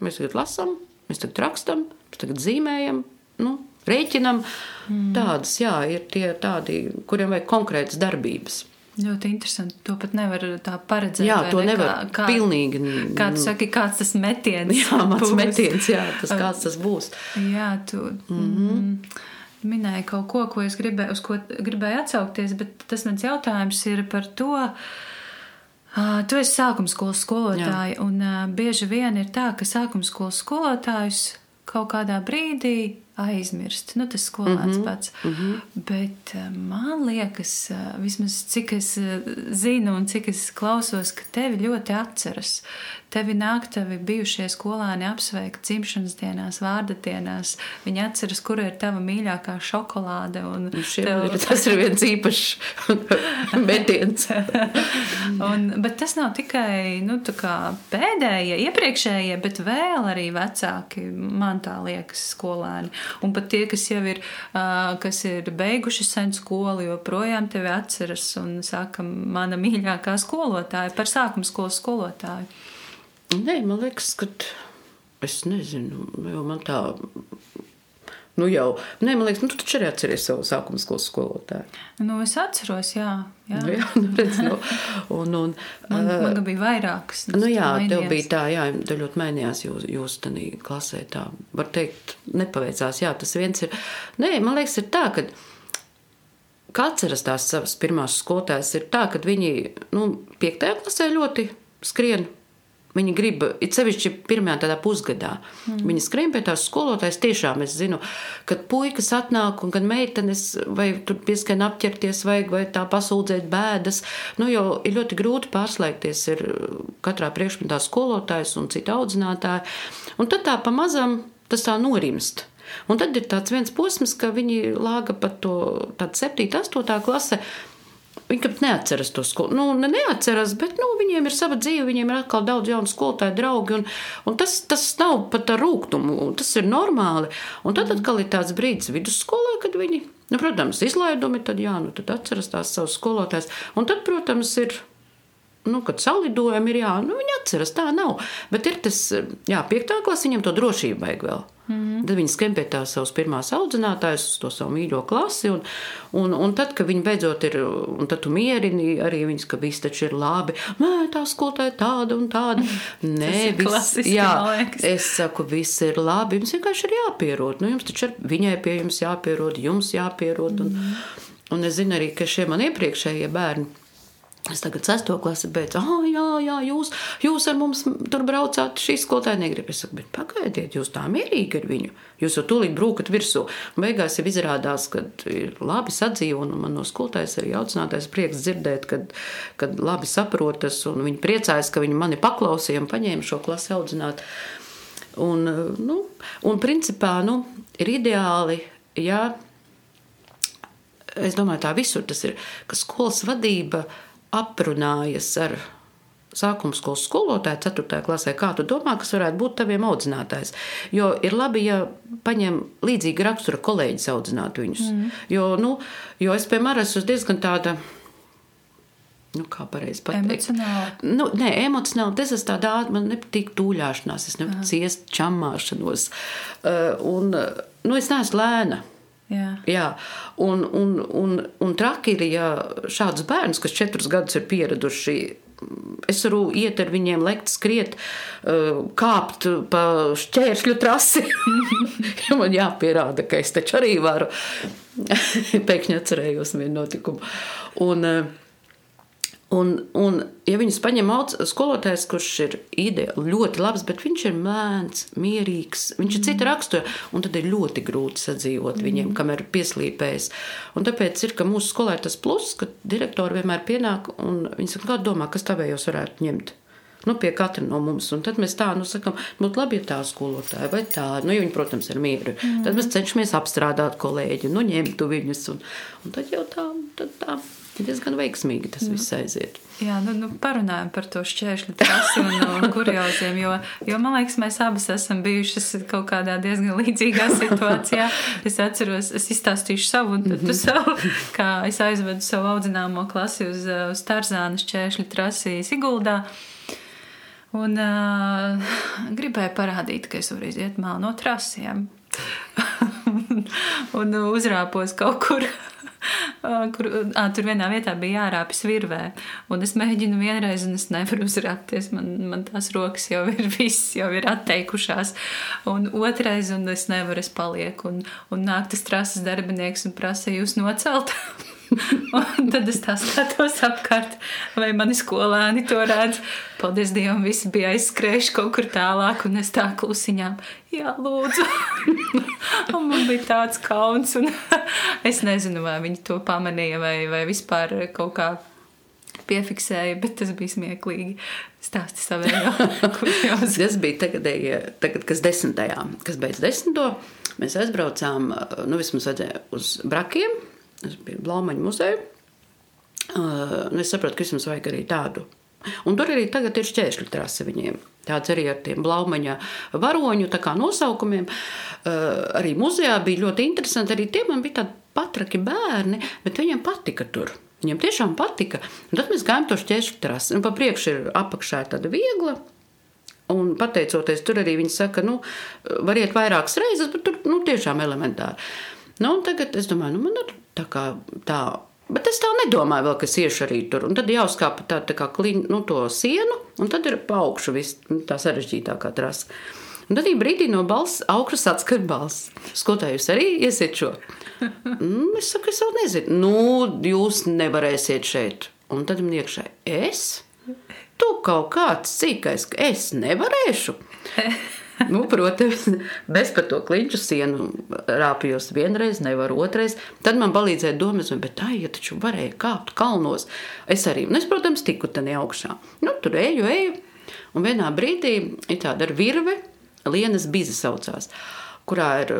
Mēs tagad lasām, mēs tagad rakstām, mēs tagad zīmējam, nu, rēķinam. Mm. Tādas, jā, ir tie tādi, kuriem vajag konkrētas darbības. Ļoti interesanti. To pat nevar tā paredzēt. Jā, to ne? nevar. Kā, kā, pilnīgi. Kā tu saki, kāds tas metiens jā, būs? metiens, jā, tas kāds tas būs. Jā, tu mm -hmm. minēji kaut ko, ko es gribēju, uz ko gribēju atsaukties, bet tas mans jautājums ir par to. Uh, tu esi sākuma skolas skolotāja, jā. un uh, bieži vien ir tā, ka sākuma skolas skolotājus kaut kādā brīdī aizmirst. Nu, tas skolēns mm -hmm. pats. Mm -hmm. Bet eh, man liekas, eh, vismaz cik es eh, zinu un cik es klausos, ka tevi ļoti atceras. Tevi nāk tavi bijušie skolēni apsveikt dzimšanas dienās, vārda dienās. Viņi atceras, kur ir tava mīļākā šokolāde. Tev... Ir, tas ir viens īpašs metiens. un, bet tas nav tikai nu, pēdējie, iepriekšējie, bet vēl arī vecāki, man tā liekas, skolēni. Un pat tie, kas jau ir, kas ir beiguši sen skolu, joprojām tevi atceras un saka, mana mīļākā skolotāja par sākuma skolas skolotāju. Nē, man liekas, ka es nezinu, jo man tā Nu jau, nē, man liekas, nu, tu taču arī atceries savu sākuma skolas skolotāju. Nu, es atceros, jā. Jā, nu, jā nu, redz, nu, un, un, man, uh, man bija vairākas. Nu, jā, mainījās. tev bija tā, jā, tev ļoti mainījās jūs, jūs tādā klasē. Tā, var teikt, nepaveicās. Jā, tas viens ir. Nē, man liekas, ir tā, ka. Atceras tās savas pirmās skolotājas, ir tā, ka viņi nu, piektajā klasē ļoti skrien Viņi grib, it sevišķi pirmajā tādā pusgadā, mm. viņi skrien pie tās skolotājas. Tiešām es zinu, kad puikas atnāk un kad meitenes vai tur pieskan apķerties vajag vai tā pasūdzēt bēdas, nu jau ir ļoti grūti pārslēgties ir katrā priekšmetā skolotājs un cita audzinātāja. Un tad tā pamazam tas tā norimst. Un tad ir tāds viens posms, ka viņi lāga pat to 7, 8 klase Viņi pat neatceras to skolu. Nu, ne neatceras, bet nu, viņiem ir sava dzīve, viņiem ir atkal daudz jaunu skolotāju draugu. Un, un tas, tas nav pat ar rūkumu, tas ir normāli. Un tad atkal ir tāds brīdis vidusskolā, kad viņi, nu, protams, izlaidumi, tad, jā, nu, tad atceras tās savas skolotājas. Un tad, protams, ir nu, kad salidojumi ir jā, nu, viņi atceras, tā nav. Bet ir tas, jā, piektā klasa viņam to drošību vajag vēl. Mm -hmm. Tad viņi pie tās savas pirmās audzinātājas, uz to savu mīļo klasi. Un, un, un tad, kad viņi beidzot ir, un tad tu mierini arī viņus, ka viss taču ir labi. Nē, tā skolotāja tāda un tāda. Nē, viss, jā, es saku, viss ir labi. Jums vienkārši ir jāpierod. Nu, jums taču ir viņai pie jums jāpierod, jums jāpierod. Un, mm -hmm. un es zinu arī, ka šie man iepriekšējie bērni Es tagad sesto klasi beidzu. Ah, jā, jā, jūs, jūs ar mums tur braucāt. Šī skolotāja negrib. Es saku, bet pagaidiet, jūs tā mierīgi ar viņu. Jūs jau tūlīt brūkat virsū. Beigās jau izrādās, ka ir labi sadzīvo. Un man no skolotājas arī audzinātais prieks dzirdēt, kad, kad labi saprotas. Un viņi priecājas, ka viņi mani paklausīja un paņēma šo klasi audzināt. Un, nu, un principā nu, ir ideāli, ja es domāju, tā visur tas ir, ka skolas vadība ir aprunājies ar sākuma skolas skolotāju, 4. klasē, kā tu domā, kas varētu būt taviem audzinātājs. Jo ir labi, ja paņem līdzīga rakstura kolēģis audzināt viņus. Mm. Jo, nu, jo es, piemēram, esmu diezgan tāda. Nu, kā pareizi pateikt? Emocionāli. Nu, nē, emocionāli. Tas ir tādā, man nepatīk tūļāšanās, es nepatīk ciest čamāšanos. Uh, un, nu, es neesmu lēna. Jā. Jā. Un, un, un, un traki ir, ja šādus bērnus, kas četrus gadus ir pieraduši, es varu iet ar viņiem, lekt, skriet, uh, kāpt pa šķēršļu trasi. man jāpierāda, ka es taču arī varu. Pēkšņi atcerējos vienu notikumu. Un, uh, Un, un, ja viņus paņem skolotājs, kurš ir ideāli, ļoti labs, bet viņš ir mēns, mierīgs, viņš ir cita rakstura, un tad ir ļoti grūti sadzīvot viņiem, mm. kamēr pieslīpējas. Un tāpēc ir, ka mūsu skolā ir tas pluss, ka direktori vienmēr pienāk un viņi saka, kā domā, kas tavējos varētu ņemt. Nu, pie katra no mums. Un tad mēs tā nu, sakām, būtu labi, ja tā skolotāja vai tā. Nu, viņi, protams, ir mieru. Mm. Tad mēs cenšamies apstrādāt kolēģi, nu, ņemtu viņus. Un, un tad jau tā, tad tā diezgan veiksmīgi tas viss aiziet. Jā, nu, nu parunājam par to šķēršļu trasi un no kurioziem, jo, jo man liekas, mēs abas esam bijušas kaut kādā diezgan līdzīgā situācijā. Es atceros, es izstāstīšu savu un tu mhm. savu, kā es aizvedu savu audzināmo klasi uz, uz Tarzāna šķēršļu trasi Siguldā. Un uh, gribēju parādīt, ka es varu iziet mālu no trasiem. un uzrāpos kaut kur kur à, tur vienā vietā bija jārāpjas virvē. Un es mēģinu vienreiz, un es nevaru uzrāpties. Man, man tās rokas jau ir viss, jau ir atteikušās. Un otrais, un es nevaru, es palieku. Un, un nāk tas trases darbinieks un prasa jūs nocelt. un tad es tā skatos apkārt, vai mani skolēni to redz. Paldies Dievam, visi bija aizskrējuši kaut kur tālāk, un es tā klusiņām, jā, lūdzu. un man bija tāds kauns, un es nezinu, vai viņi to pamanīja, vai, vai vispār kaut kā piefiksēja, bet tas bija smieklīgi. Stāsti savējo. tas bija tagad, tagad, kas desmitajā, kas beidz desmito. Mēs aizbraucām, nu vismaz uz brakiem, Es biju Blaumaņa muzeja. Uh, es saprotu, ka vismaz vajag arī tādu. Un tur arī tagad ir šķēršļu trase viņiem. Tāds arī ar tiem blaumaņa varoņu nosaukumiem. Arī muzejā bija ļoti interesanti. Arī tie man bija tādi patraki bērni, bet viņiem patika tur. Viņiem tiešām patika. Un tad mēs gājām to šķēršļu trasi. Un pa priekšu ir apakšā tāda viegla. Un pateicoties tur arī viņi saka, nu, variet vairākas reizes, bet tur nu, tiešām elementāri. Nu, tagad es domāju, nu, man ir Tā kā tā. Bet es tā nedomāju, vēl, kas iešu arī tur. Un tad jāuzkāpa tā, tā kā kliņa, nu, to sienu, un tad ir pa augšu viss nu, tā sarežģītākā trasa. Un tad brīdī no balss augšas atskan balss. Skotājus arī iesiet šo. Mm, es saku, es vēl nezinu. Nu, jūs nevarēsiet šeit. Un tad man iekšā es? Tu kaut kāds cīkais, ka es nevarēšu. Nu, protams, bez par to kliņķu sienu rāpjos vienreiz, nevaru otrais. Tad man palīdzēja domas, bet tā, ja taču varēja kāpt kalnos. Es arī, un es, protams, tiku tad augšā. Nu, tur eju, eju, un vienā brīdī ir tāda ar virve, lienas biza saucās kurā ir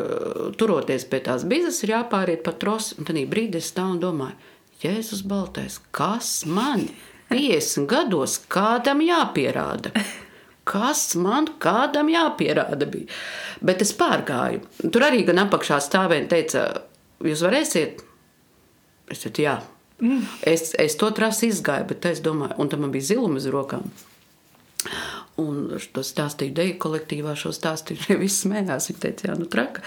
turoties pie tās bizes, ir jāpāriet pa trosu. Un tad brīdī es stāvu un domāju, Jēzus Baltais, kas man 50 gados kādam jāpierāda? Kas man kādam jāpierāda bija. Bet es pārgāju. Tur arī gan apakšā stāvēja un teica, jūs varēsiet? Es teicu, jā. Mm. Es, es to trasi izgāju, bet es domāju, un tam man bija ziluma uz rokām. Un to stāstīju deju kolektīvā, šo stāstīju. Viņi visi smējās. Viņi teica, jā, nu traka.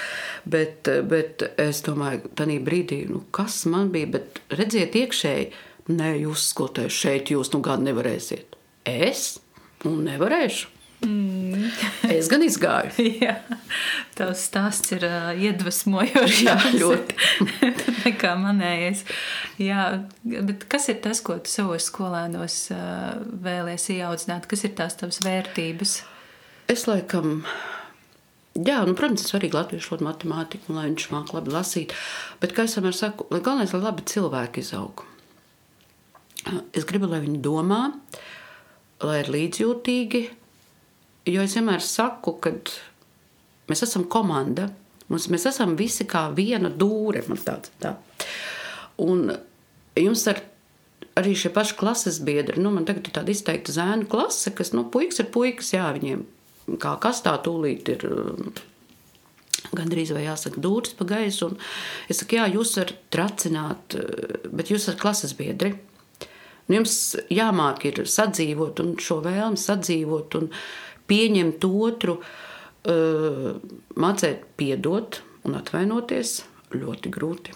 Bet, bet es domāju, tajā brīdī, nu, kas man bija, bet redziet, iekšēji, nē, jūs skotēs šeit, jūs nu gadu nevarēsiet. Es? Nu, nevarēšu. Mm. es gan izgāju. Jā, tavs stāsts ir uh, iedvesmojošs. Jā, ļoti. Nekā manējais. Jā, bet kas ir tas, ko tu savos skolēnos uh, vēlies ieaudzināt? Kas ir tās tavas vērtības? Es laikam. Jā, nu, protams, ir svarīgi latviešu valodu, matemātiku, lai viņš mākslinieks labi lasīt. Bet, kā es vienmēr saku, lai galvenais, lai labi cilvēki izaug. Es gribu, lai viņi domā, lai ir līdzjūtīgi, Jo es vienmēr saku, ka mēs esam komanda. Mums, mēs esam visi kā viena dūre. Tāds, tā. Un jums ar, arī šie paši klases biedri, nu, man tagad ir tāda izteikta zēnu klase, kas, nu, puikas ir puikas, jā, viņiem kā kastā tūlīt ir gandrīz vai jāsaka dūris pa gaisu. Es saku, jā, jūs varat tracināt, bet jūs esat klases biedri. Nu, jums jāmāk ir sadzīvot un šo vēlmi sadzīvot. Un, pieņemt otru, uh, mācīt, piedot un atvainoties ļoti grūti.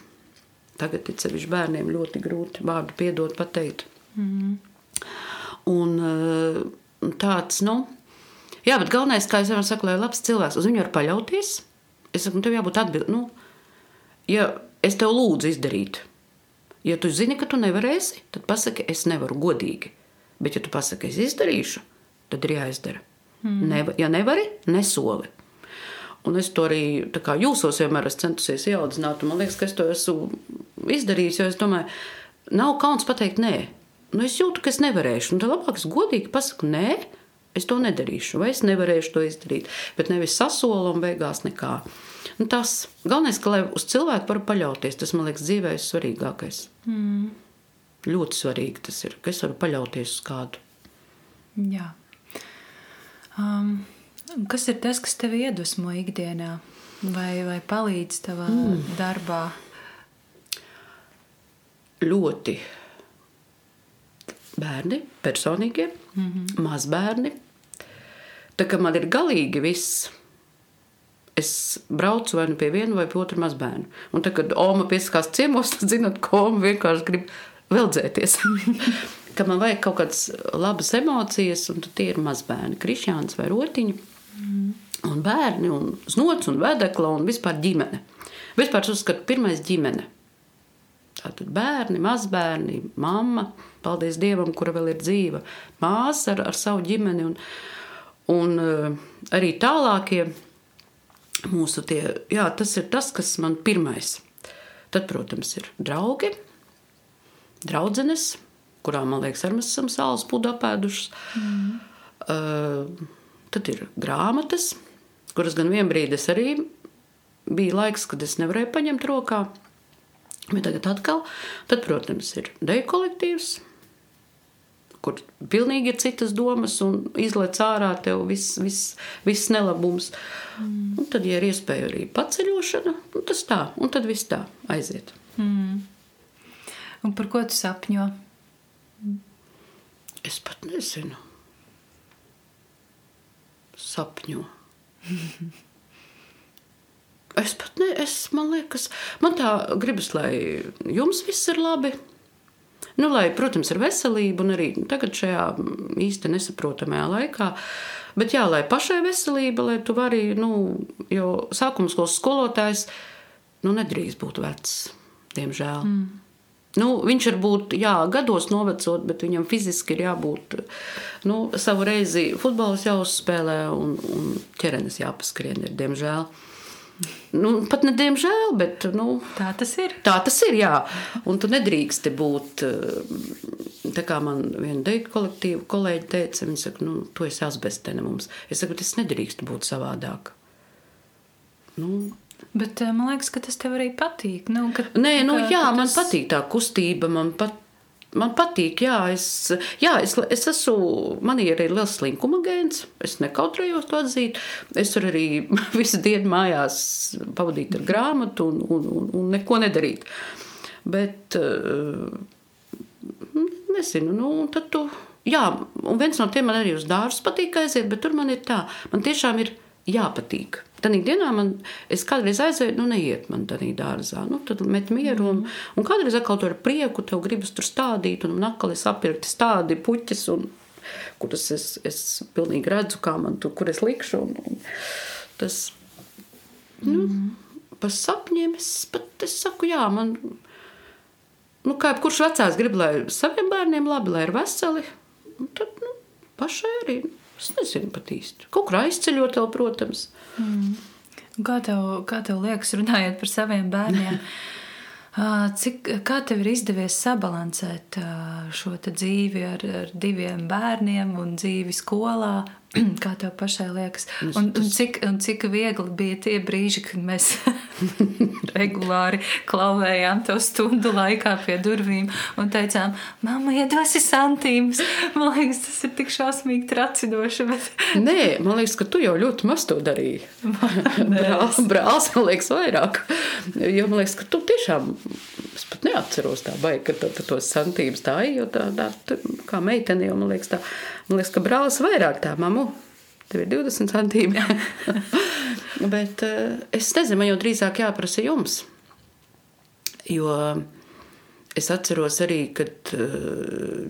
Tagad ir sevišķi bērniem ļoti grūti vārdu piedot, pateikt. Mm. Un uh, tāds, nu, jā, bet galvenais, kā es jau saku, lai labs cilvēks uz viņu var paļauties. Es saku, nu, tev jābūt atbildīgam. Nu, ja es tev lūdzu izdarīt, ja tu zini, ka tu nevarēsi, tad pasaki, es nevaru godīgi. Bet, ja tu pasaki, es izdarīšu, tad ir jāizdara. Mm. Neva, ja nevari, nesoli. Un es to arī jūsos vienmēr esmu centusies ieaudzināt. Man liekas, ka es to esmu izdarījis, jo es domāju, nav kauns pateikt nē. Nu, es jūtu, ka es nevarēšu. Un tad labāk es godīgi pasaku nē, es to nedarīšu, vai es nevarēšu to izdarīt. Bet nevis sasolu un beigās nekā. Nu, tas galvenais, ka lai uz cilvēku var paļauties, tas man liekas dzīvē ir svarīgākais. Mm. Ļoti svarīgi tas ir, ka es varu paļauties uz kādu. Jā. Um, kas ir tas, kas tev iedvesmo ikdienā vai, vai palīdz tavā mm. darbā? Ļoti bērni, personīgie, mm -hmm. mazbērni. Tā kā man ir galīgi viss, es braucu vai nu pie viena vai pie otra mazbērna. Un tad, kad Oma piesakās ciemos, tad zinot, ko Oma vienkārši grib veldzēties. ka man vajag kaut kādas labas emocijas, un tie ir mazbērni, krišņāns vai rotiņi. Mm. Un bērni, un znots, un vedekla, un vispār ģimene. Vispār es uzskatu, pirmais ģimene. Tātad bērni, mazbērni, mamma, paldies Dievam, kura vēl ir dzīva, māsa ar, ar savu ģimeni, un, un uh, arī tālākie mūsu tie, jā, tas ir tas, kas man pirmais. Tad, protams, ir draugi, draudzenes, kurām, man liekas, arī mēs esam sāls pudu apēdušas. Mm. Uh, tad ir grāmatas, kuras gan vienbrīd es arī bija laiks, kad es nevarēju paņemt rokā. Bet tagad atkal, tad, protams, ir deju kolektīvs, kur pilnīgi ir citas domas un izlaiž ārā tev viss, viss, viss nelabums. Mm. Un tad, ja ir iespēja arī paceļošana, tas tā, un tad viss tā aiziet. Mm. Un par ko tu sapņo? Es pat nezinu. Sapņo. Es pat ne, es, man liekas, man tā gribas, lai jums viss ir labi. Nu, lai, protams, ir veselība un arī tagad šajā īsti nesaprotamajā laikā. Bet jā, lai pašai veselība, lai tu vari, nu, jo sākuma skolas skolotājs, nu, nedrīkst būt vecs, diemžēl. Mm. Nu, viņš var būt jā, gados novecot, bet viņam fiziski ir jābūt nu, savu reizi futbols jāuzspēlē un, un ķermenis jāpaskrien, ir, diemžēl. Nu, pat ne diemžēl, bet nu, tā tas ir. Tā tas ir, jā. Un tu nedrīksti būt, tā kā man viena deju kolektīva kolēģi teica, viņa saka, nu, tu esi asbestene mums. Es saku, tas nedrīkst būt savādāk. Nu, Bet eh, man liekas, ka tas tev arī patīk. Nu, ka, Nē, nu, jā, ka man tas... patīk tā kustība. Man, pat, man patīk, jā, es, jā es, es esmu, man ir arī liels slinkuma gēns. Es nekautrējos to atzīt. Es varu arī visu dienu mājās pavadīt ar grāmatu un, un, un, un neko nedarīt. Bet, uh, nezinu, nu, tad tu. Jā, un viens no tiem man arī uz dārzu patīk aiziet, bet tur man ir tā, man tiešām ir jāpatīk. Tad dienā man, es kādreiz aizēju, nu, neiet man tādā dārzā. Nu, tad met mieru, un, un kādreiz atkal tur ar prieku tev gribas tur stādīt, un atkal es apirkti stādi puķis, un kuras es, es pilnīgi redzu, kā man tur, kur es likšu. Un, un tas, nu, mm. par sapņiem es pat es saku, jā, man, nu, kā kurš vecās grib, lai saviem bērniem labi, lai ir veseli, un tad, nu, pašai arī. Nu, Es nezinu pat īsti. Kaut kur aizceļot, vēl, protams. Mm. Kā, tev, kā tev liekas, runājot par saviem bērniem? Cik, kā tev ir izdevies sabalansēt šo dzīvi ar, ar diviem bērniem un dzīvi skolā? Kā tev pašai liekas? Un, un, cik, un cik viegli bija tie brīži, kad mēs regulāri klauvējām to stundu laikā pie durvīm un teicām, mamma, iedosi santīmus. Man liekas, tas ir tik šausmīgi tracinoši. Bet... Nē, man liekas, ka tu jau ļoti maz to darīji. Brālis, brālis, man liekas, vairāk. Jo man liekas, ka tu tiešām, neatceros tā baigi, ka tu, tu tos santīmus tā, jo tā, tā, tā kā meitene jau, man liekas, tā, man liekas, ka brālis vairāk tā, mamu, tev ir 20 centīmi. Bet uh, es nezinu, man jau drīzāk jāprasa jums. Jo es atceros arī, kad uh,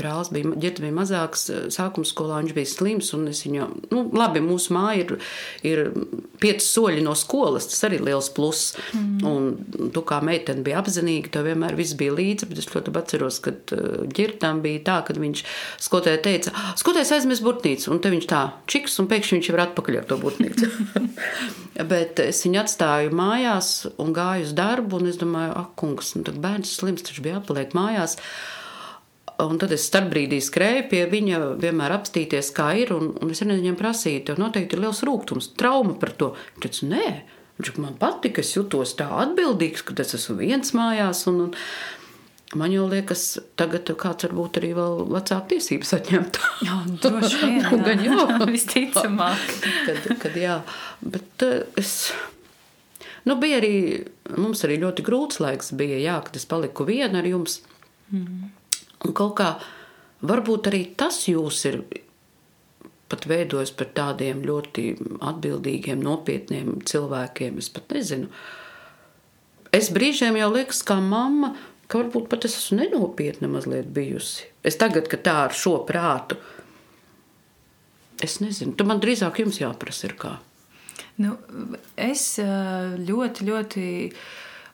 brālis bija, ģeta bija mazāks, sākuma skolā viņš bija slims, un es viņu, nu, labi, mūsu māja ir, ir pieci soļi no skolas, tas arī liels pluss. Mm. Un tu kā meitene bija apzinīga, tev vienmēr viss bija līdzi, bet es ļoti atceros, kad ģirtam bija tā, kad viņš skotēja teica, skotēs aizmies burtnīcu, un te viņš tā čiks, un pēkšņi viņš ir atpakaļ ar to burtnīcu. bet es viņu atstāju mājās un gāju uz darbu, un es domāju, ak, kungs, nu tad bērns slims, taču bija jāpaliek mājās. Un tad es starpbrīdī skrēju pie viņa, vienmēr apstīties, kā ir. Un, un es viņam prasīju, tev noteikti ir liels rūkums, trauma par to. Viņš teica, nē, viņš man patika, es jutos tā atbildīgs, ka es esmu viens mājās. Un, un, Man jau liekas, tagad kāds varbūt arī vēl vecāku tiesības atņemt. Jā, droši vien. gan jau. Visticamāk. kad, kad jā, bet uh, es. Nu, bija arī, mums arī ļoti grūts laiks bija, jā, kad es paliku viena ar jums. Mm. Un kaut kā varbūt arī tas jūs ir pat veidojis par tādiem ļoti atbildīgiem, nopietniem cilvēkiem. Es pat nezinu. Es brīžiem jau liekas, kā mamma, ka varbūt pat es esmu nenopietna mazliet bijusi. Es tagad, kad tā ar šo prātu, es nezinu, tu man drīzāk jums jāprasa ir kā. Nu, es ļoti, ļoti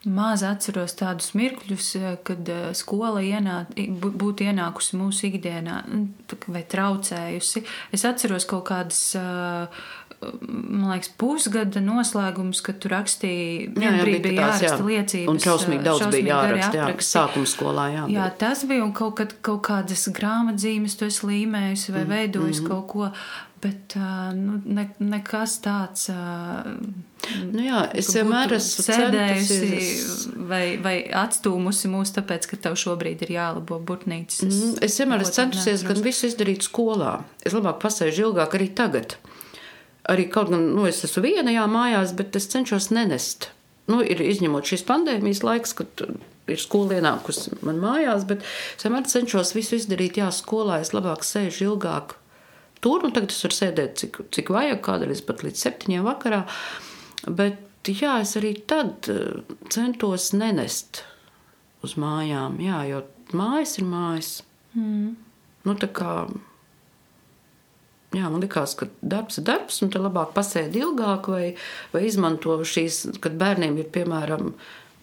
Maz atceros tādus mirkļus, kad skola ienāk, būtu ienākusi mūsu ikdienā nu, vai traucējusi. Es atceros kaut kādas man liekas, pusgada noslēgums, kad tur rakstīja, jā, jā, bija jāraksta jā. liecības. Un šausmīgi daudz šausmīgi bija jāraksta, jā, sākuma skolā, jā. Jā, tas bija un kaut, kad, kaut kādas grāmatzīmes tu esi līmējusi vai mm, veidojis mm -hmm. kaut ko, bet nu, ne, nekas tāds. Nu jā, es vienmēr esmu sēdējusi vai, vai atstūmusi mūs, tāpēc, ka tev šobrīd ir jālabo burtnīcas. Es, mm, es vienmēr esmu centusies gan visu izdarīt skolā. Es labāk pasēžu ilgāk arī tagad. Arī kaut gan, nu, es esmu viena jā, mājās, bet es cenšos nenest. Nu, ir izņemot šīs pandēmijas laiks, kad ir skola ienākusi man mājās, bet es vienmēr cenšos visu izdarīt, jā, skolā es labāk sēžu ilgāk tur, un tagad es varu sēdēt, cik, cik vajag, kādreiz pat līdz septiņiem vakarā. Bet jā, es arī tad eh, centos nenest uz mājām, jā, jo mājas ir mājas. Mm. Nu, kā jā, man liekas, ka darbs ir darbs, un tad labāk pasēdi ilgāk, vai, vai izmanto šīs, kad bērniem ir piemēram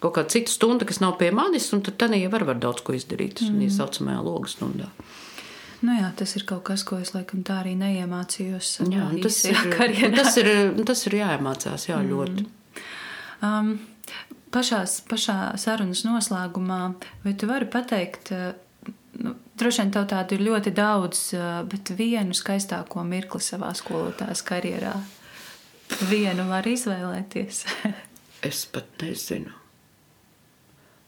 kaut kāda cita stunda, kas nav pie manis, un tad tā jau var, var daudz ko izdarīt. Tas mm. ir saucamajā logas stundā. Nu jā, tas ir kaut kas, ko es laikam tā arī neiemācījos. Jā, tas, ir, tas, ir, tas ir jāiemācās, jā, mm. ļoti. Um, pašās, pašā sarunas noslēgumā, vai tu vari pateikt, uh, nu, droši vien tev tādu ir ļoti daudz, uh, bet vienu skaistāko mirkli savā skolotājas karjerā? Vienu var izvēlēties. es pat nezinu.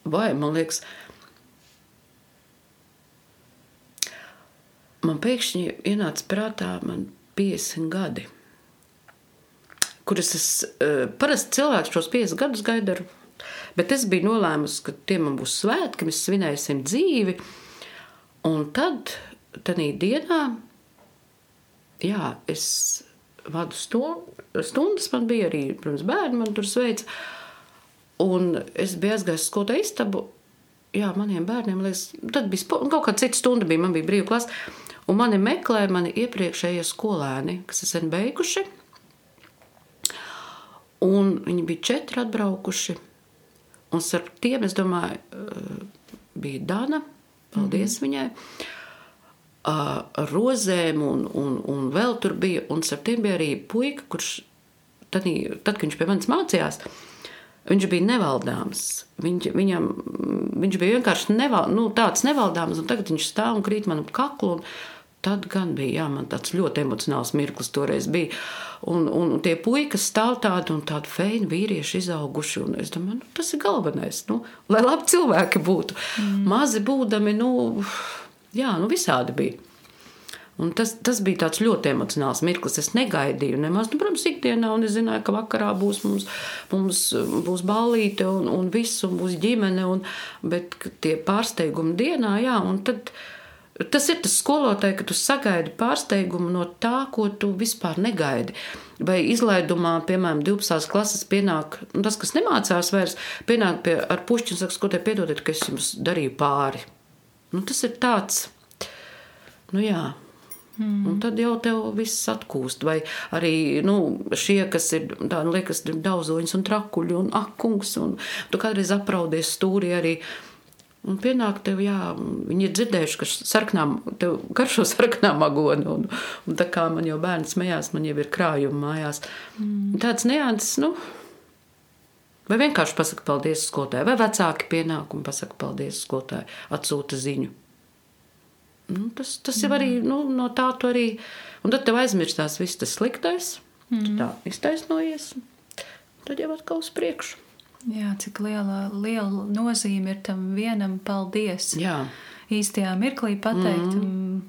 Vai man liekas, ka man pēkšņi ienāca prātā man 50 gadi, kurus es uh, parasti cilvēks šos 50 gadus gaidu, bet es biju nolēmusi, ka tie man būs svētki, mēs svinēsim dzīvi. Un tad, tajā dienā, jā, es vadu stundas, man bija arī, protams, bērni man tur sveica. Un es biju aizgājis uz skolu istabu. Jā, maniem bērniem, liekas, tad bija kaut kāda cita stunda, bija, man bija brīva klase. Un mani meklēja mani iepriekšējie skolēni, kas ir sen beiguši. Un viņi bija četri atbraukuši. Un starp tiem, es domāju, eh, bija Dana. Paldies mm -hmm. viņai. Uh, rozēm, un, un, un vēl tur bija. Un starp tiem bija arī puika, kurš tad, tad kad viņš pie manis mācījās, viņš bija nevaldāms. Viņš, viņam, viņš bija vienkārši neval, nu, tāds nevaldāms, un tagad viņš stāv un krīt man ap kaklu. Un, tad gan bija jā, tāds ļoti emocionāls mirklis. Toreiz bija. Un, un tie puikas stāv tādi un tādi feini vīrieši izauguši. Es domāju, nu, tas ir galvenais. Nu, lai labi cilvēki būtu. Mm. Mazi būdami, nu, jā, nu visādi bija. Un tas, tas bija tāds ļoti emocionāls mirklis. Es negaidīju nemaz, nu, protams, ikdienā, un es zināju, ka vakarā būs mums, mums būs ballīte un, un viss, un būs ģimene. Un, bet tie pārsteigumi dienā, jā, un tad. Tas ir tas skolotājs, ka tu sagaidi pārsteigumu no tā, ko tu vispār negaidi. Vai izlaidumā, piemēram, 12. klases pienāk, nu, tas, kas nemācās vairs, pienāk pie, ar pušķi un saka, ko te piedodiet, ka es jums darīju pāri. Nu, tas ir tāds, nu jā. Mm. Un tad jau tev viss atkūst. Vai arī nu, šie, kas ir tādi, nu, liekas, daudzoņas un trakuļi un akungs, un tu kādreiz apraudies stūri arī. Un pienāk tev, jā, viņi ir dzirdējuši, ka sarkanām, tev garšo sarkanā magonu. Un, un tā kā man jau bērns smējās, man jau ir krājumi mājās. Mm. Tāds neāns, nu, vai vienkārši pasaka paldies skolotājai, vai vecāki pienāk un pasaka paldies skolotājai, atsūta ziņu. Nu, tas, tas jau arī nu, no tā, tu arī. Un tad tev aizmirstās viss tas sliktais, mm. tu tā iztaisnojies, tad jau atkal uz priekšu. Jā, cik liela, liela nozīme ir tam vienam paldies. Jā. Īstajā mirklī pateikt. Mm.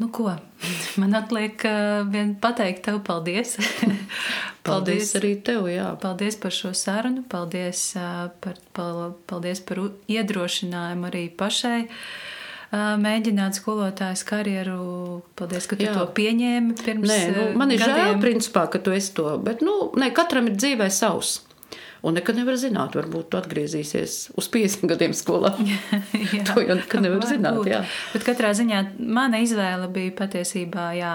Nu, ko? Man atliek uh, vien pateikt tev paldies. paldies. paldies arī tev, jā. Paldies par šo sarunu, paldies, uh, par, paldies par iedrošinājumu arī pašai. Uh, mēģināt skolotājas karjeru. Paldies, ka tu Jā. to pieņēmi pirms Nē, nu, man ir gadiem. žēl, principā, ka tu esi to, bet nu, ne, katram ir dzīvē savs. Un nekad nevar zināt, varbūt tu atgriezīsies uz 50 gadiem skolā. jā, to jau nekad nevar Varbūt. zināt. Jā. Bet katrā ziņā mana izvēle bija patiesībā. Jā,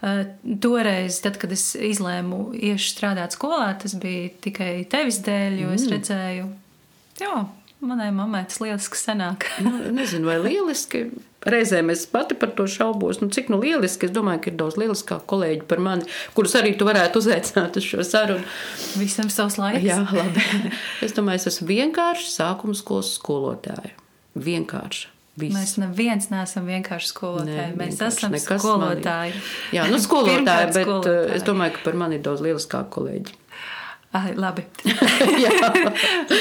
Toreiz, tad, kad es izlēmu iešu strādāt skolā, tas bija tikai tevis dēļ, jo mm. es redzēju, jā, Manai mammai tas lieliski sanāk. nu, nezinu, vai lieliski. Reizēm es pati par to šaubos. Nu, cik nu lieliski. Es domāju, ka ir daudz lieliskāku kolēģi par mani, kurus arī tu varētu uzaicināt uz šo sarunu. Visam savs laiks. Jā, labi. Es domāju, es esmu vienkārši sākuma skolas skolotāja. Vienkārši. Viss. Mēs neviens neesam vienkārši skolotāji. Nē, Mēs esam skolotāji. Mani. Jā, nu skolotāji, bet skolotāji. Eh, es domāju, ka par mani ir daudz lieliskāku kolēģi. Ah, labi.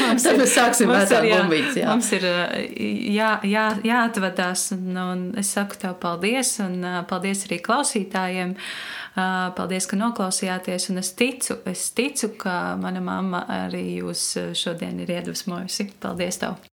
mums Tad mēs sāksim vēsāt bumbītes. Jā. Mums ir jā, jā, jāatvadās, un, un es saku tev paldies, un paldies arī klausītājiem. Paldies, ka noklausījāties, un es ticu, es ticu, ka mana mamma arī jūs šodien ir iedvesmojusi. Paldies tev!